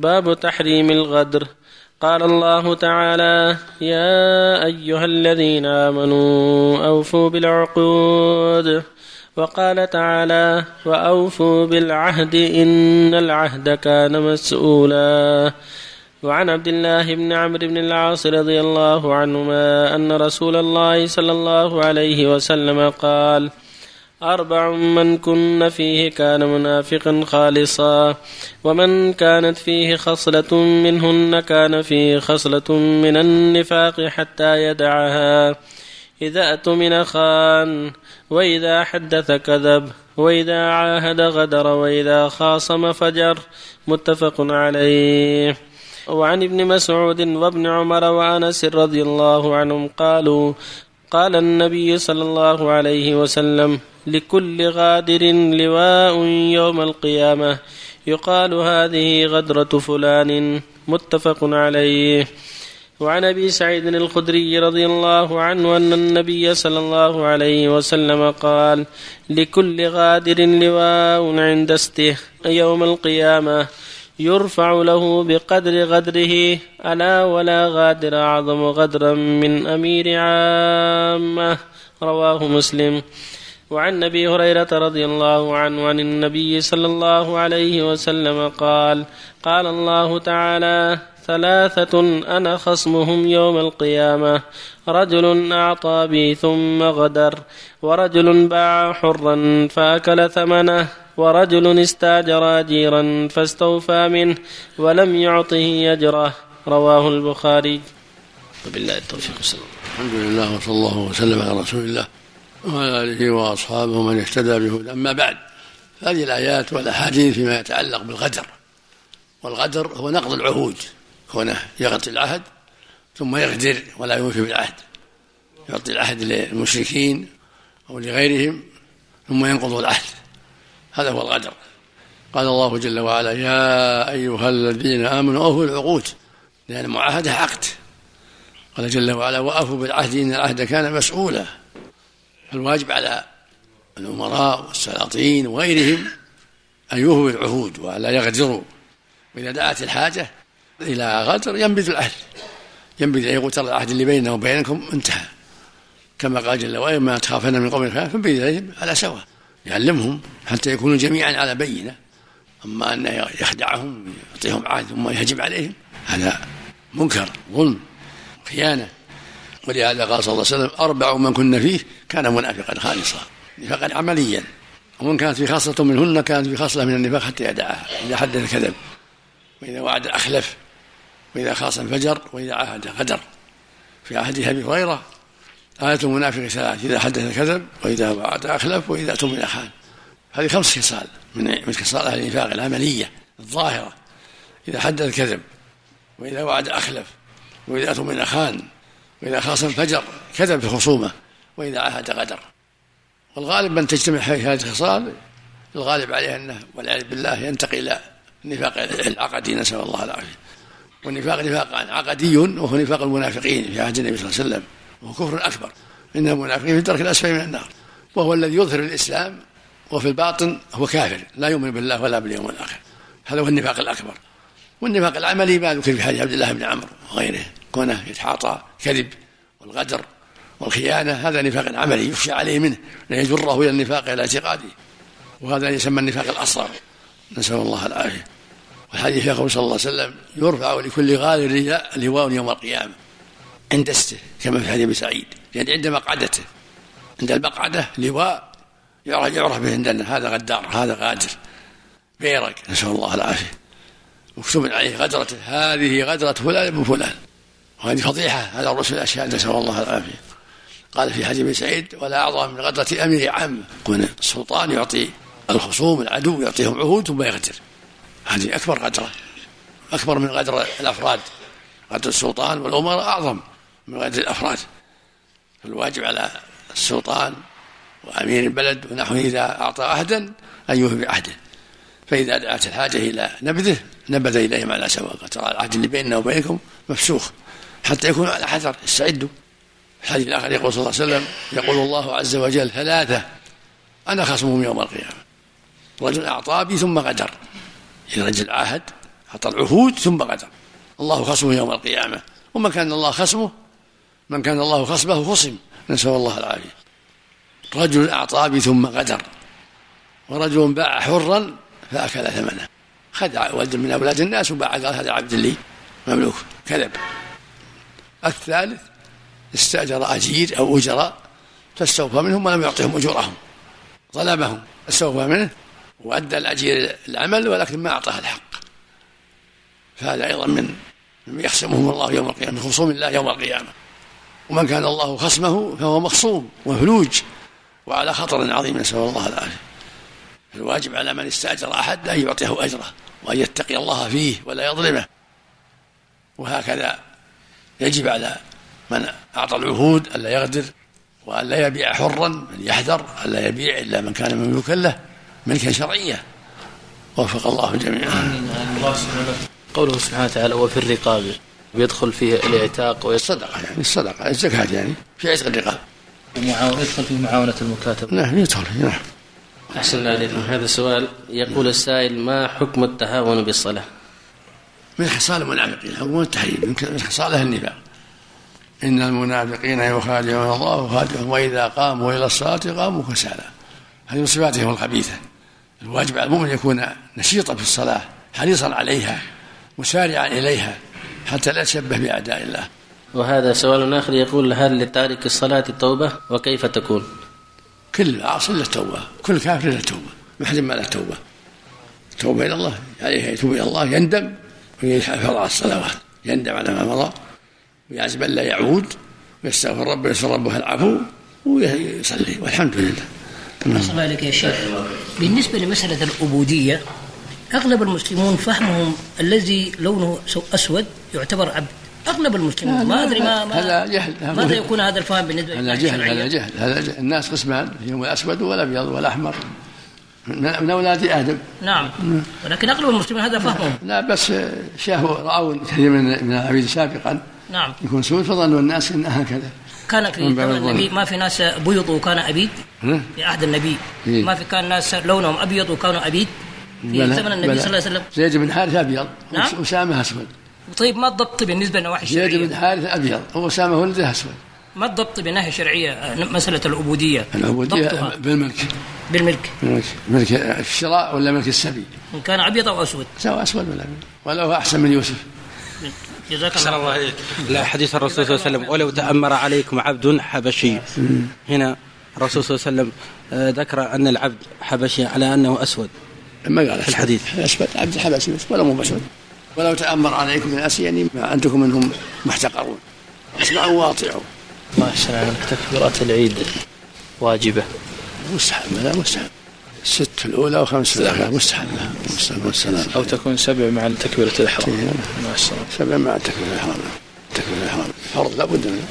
باب تحريم الغدر. قال الله تعالى يا أيها الذين آمنوا أوفوا بالعقود. وقال تعالى وأوفوا بالعهد إن العهد كان مسؤولا. وعن عبد الله بن عمرو بن العاص رضي الله عنهما أن رسول الله صلى الله عليه وسلم قال أربع من كن فيه كان منافقا خالصا. ومن كانت فيه خصلة منهن كان فيه خصلة من النفاق حتى يدعها. إذا أتمن خان وإذا حدث كذب وإذا عاهد غدر وإذا خاصم فجر متفق عليه. وعن ابن مسعود وابن عمر وأنس رضي الله عنهم قالوا قال النبي صلى الله عليه وسلم لكل غادر لواء يوم القيامة. يقال هذه غدرة فلان متفق عليه. وعن أبي سعيد الخدري رضي الله عنه أن النبي صلى الله عليه وسلم قال لكل غادر لواء عند استه يوم القيامة. يرفع له بقدر غدره. ألا ولا غادر أعظم غدرا من أمير عامة. رواه مسلم. وعن أبي هريرة رضي الله عنه عن النبي صلى الله عليه وسلم قال قال الله تعالى ثلاثة أنا خصمهم يوم القيامة رجل أعطى بي ثم غدر ورجل باع حرا فأكل ثمنه ورجل استاجر أجيرا فاستوفى منه ولم يعطه أجره. رواه البخاري. وبالله التوفيق والسلام. الحمد لله وصلى الله وسلم على رسول الله. وعلى آله وأصحابه من اهتدى بهدى. أما بعد هذه الآيات والأحاديث فيما يتعلق بالغدر. والغدر هو نقض العهود كونه يغطي العهد ثم يغدر ولا يوفي بالعهد. يعطي العهد للمشركين أو لغيرهم ثم ينقض العهد. هذا هو الغدر. قال الله جل وعلا يا أيها الذين آمنوا أوفوا العقود لأن المعاهدة عقد قال جل وعلا وأوفوا بالعهد إن العهد كان مسؤولا. فالواجب على الأمراء والسلاطين وغيرهم أن يوفوا بالعهود ولا يغدروا وإذا دعت الحاجة إلى غدر ينبذ العهد ينبذ أن يقول ترى العهد اللي بيننا وبينكم انتهى. كما قال جل وعلا ما تخافن من قوم فانبذ إليهم على سواء. يعلمهم حتى يكونوا جميعا على بينة. أما أن يخدعهم يعطيهم عهد ثم يهجم عليهم هذا منكر ظلم خيانة. ولهذا قال صلى الله عليه وسلم أربع من كن فيه كان منافقا خالصا نفاقا عمليا. ومن كانت في خاصة منهن كانت في خاصلة من النفاق حتى يدعها إذا حدث كذب وإذا وعد أخلف وإذا خاصم فجر وإذا عاهد غدر في عهد أبي هريرة آية المنافق ثلاث إذا حدث كذب وإذا وعد أخلف وإذا اؤتمن خان هذه خمس خصال من من خصال أهل النفاق العملية الظاهرة. إذا حدث كذب وإذا وعد أخلف وإذا اؤتمن خان وإذا خاصم فجر كذب في الخصومة وإذا عاهد غدر. والغالب من تجتمع هذه الخصال الغالب عليه أنه والعياذ بالله ينتقل إلى النفاق العقدي نسأل الله العافية. والنفاق نفاق عقدي وهو نفاق المنافقين في عهد النبي صلى الله عليه وسلم وهو كفر أكبر. إن المنافقين في الدرك الأسفل من النار. وهو الذي يظهر الإسلام وفي الباطن هو كافر لا يؤمن بالله ولا باليوم الآخر. هذا هو النفاق الأكبر. والنفاق العملي ما ذكر في حديث عبد الله بن عمرو وغيره. كونه يتعاطى كذب والغدر والخيانة هذا نفاق عملي يخشى عليه منه ليجره إلى النفاق إلى اعتقاده. وهذا يسمى النفاق الأصغر. نسأل الله العافية. والحديث يقول صلى الله عليه وسلم يرفع لكل غادر لواء يوم القيامة. عند استه كما في حديث سعيد يعني عند مقعدته. عند المقعدة لواء يعرف, يعرف به عندنا. هذا غدار هذا غادر. بيرك نسأل الله العافية. مكتوب عليه غدرته هذه غدرة فلان ابن فلان وهذه فضيحة على الرسل الأشهاد نسأل الله العافية. قال في حديث سعيد ولا أعظم من غدرة أمير عام. يكون السلطان يعطي الخصوم العدو يعطيهم عهود ثم يغدر هذه أكبر غدرة أكبر من غدر الأفراد. غدر السلطان والأمراء أعظم من غدر الأفراد. فالواجب على السلطان وأمير البلد ونحوه إذا أعطى عهدا أن يوفي بعهده فإذا دعت الحاجة إلى نبذه نبذ إليهم على سواء ترى العهد اللي بيننا وبينكم مفسوخ. حتى يكونوا على حذر استعدوا. الحديث الآخر يقول صلى الله عليه وسلم يقول الله عز وجل ثلاثة أنا خصمهم يوم القيامة. رجل أعطى بي ثم غدر. رجل عاهد أعطى العهود ثم غدر. الله خصمه يوم القيامة. ومن كان الله خصمه من كان الله خصمه خصم. نسأل الله العافية. رجل أعطى ثم غدر. ورجل باع حرا فأكل ثمنه. خدع ولد من أولاد الناس وباع هذا عبد لي مملوك. كذب. الثالث استأجر أجير أو أجراء فاستوفى منهم ولم يعطهم أجورهم. ظلمهم استوفى منه وأدى الأجير العمل ولكن ما أعطاه الحق. فهذا أيضا من يخصمهم الله يوم القيامة من خصوم الله يوم القيامة. ومن كان الله خصمه فهو مخصوم وفلوج وعلى خطر عظيم نسأل الله العافية. الواجب على من استأجر أحد أن يعطيه أجره وأن يتقي الله فيه ولا يظلمه. وهكذا يجب على من أعطى العهود ألا يغدر وألا يبيع حرا من يحذر ألا يبيع إلا من كان مملوكا له ملكا شرعيا. وفق الله جميعا. قوله سبحانه وتعالى وفي الرقاب يدخل فيه الاعتاق والصدقة يعني الصدقة الزكاة يعني في عتق الرقاب. يدخل فيه معاونة المكاتب. نعم يدخل نعم. أحسن الله هذا السؤال يقول السائل ما حكم التهاون بالصلاة؟ من خصال المنافقين. حكم التحريم من خصاله النفاق. إن المنافقين يخادعون الله وخادعهم وإذا قاموا إلى الصلاة قاموا كسالى. هذه من صفاتهم الخبيثة. الواجب على المؤمن يكون نشيطا في الصلاة حريصا عليها مسارعا إليها حتى لا يتشبه بأعداء الله. وهذا سؤال آخر يقول هل لتارك الصلاة التوبة؟ وكيف تكون؟ كل عاصي له توبة كل كافر له توبة ما حد ما له توبة. توبة إلى الله عليه يتوب إلى الله يندم. ويحافظ على الصلوات يندم على ما مضى ويعزم ألا يعود ويستغفر ربه ويسأل ربه العفو ويصلي والحمد لله. الله عليك يا شيخ. بالنسبة لمسألة العبودية أغلب المسلمون فهمهم الذي لونه أسود يعتبر عبد. أغلب المسلمين ما أدري ما, ما هذا جهل ماذا يكون هذا الفهم بالنسبة هذا جهل هذا جهل. هذا جهل. الناس قسمان فيهم الأسود والأبيض والأحمر. من أولاد آدم. نعم. ولكن أغلب المسلمين هذا فهمهم. لا بس شافوا رأوا كثير من من العبيد سابقا. نعم. يكون سود فظنوا الناس انها هكذا كان في زمن النبي ما في ناس بيض وكان ابيض في عهد النبي. إيه؟ ما في كان ناس لونهم أبيض وكانوا أبيد. في زمن النبي صلى الله عليه وسلم. زيد بن حارث أبيض. نعم. أسامة أسود. طيب ما الضبط بالنسبة لنواحي الشرعيه؟ زيد بن حارث أبيض. وأسامة ولده أسود. ما الضبط بناحيه شرعيه مسألة العبودية؟ العبودية بالملك. بالملك. ملك ملك الشراء ولا ملك السبي؟ إن كان ابيض أو أسود. سواء أسود ولا ابيض ولو أحسن من يوسف. جزاك الله الله عليك لا حديث الرسول صلى الله عليه وسلم ولو تأمر عليكم عبد حبشي. هنا الرسول صلى الله عليه وسلم آه، ذكر أن العبد حبشي على أنه أسود. ما قال في الحديث. أسود. عبد حبشي ولا مو أسود ولو تأمر عليكم من أسي يعني ما أنتم منهم محتقرون. اسمعوا واطيعوا الله يسلمك تكبيرات العيد واجبة. مستحب لا مستحب ست الأولى وخمس في الآخرة مستحب والسلام أو تكون سبع مع تكبيرة الإحرام. سبع مع تكبيرة الإحرام. تكبيرة الإحرام. فرض لابد منه.